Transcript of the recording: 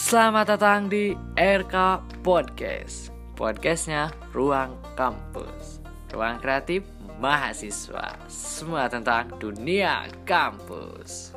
Selamat datang di RK Podcast. Podcastnya Ruang Kampus. Ruang kreatif mahasiswa. Semua tentang dunia kampus.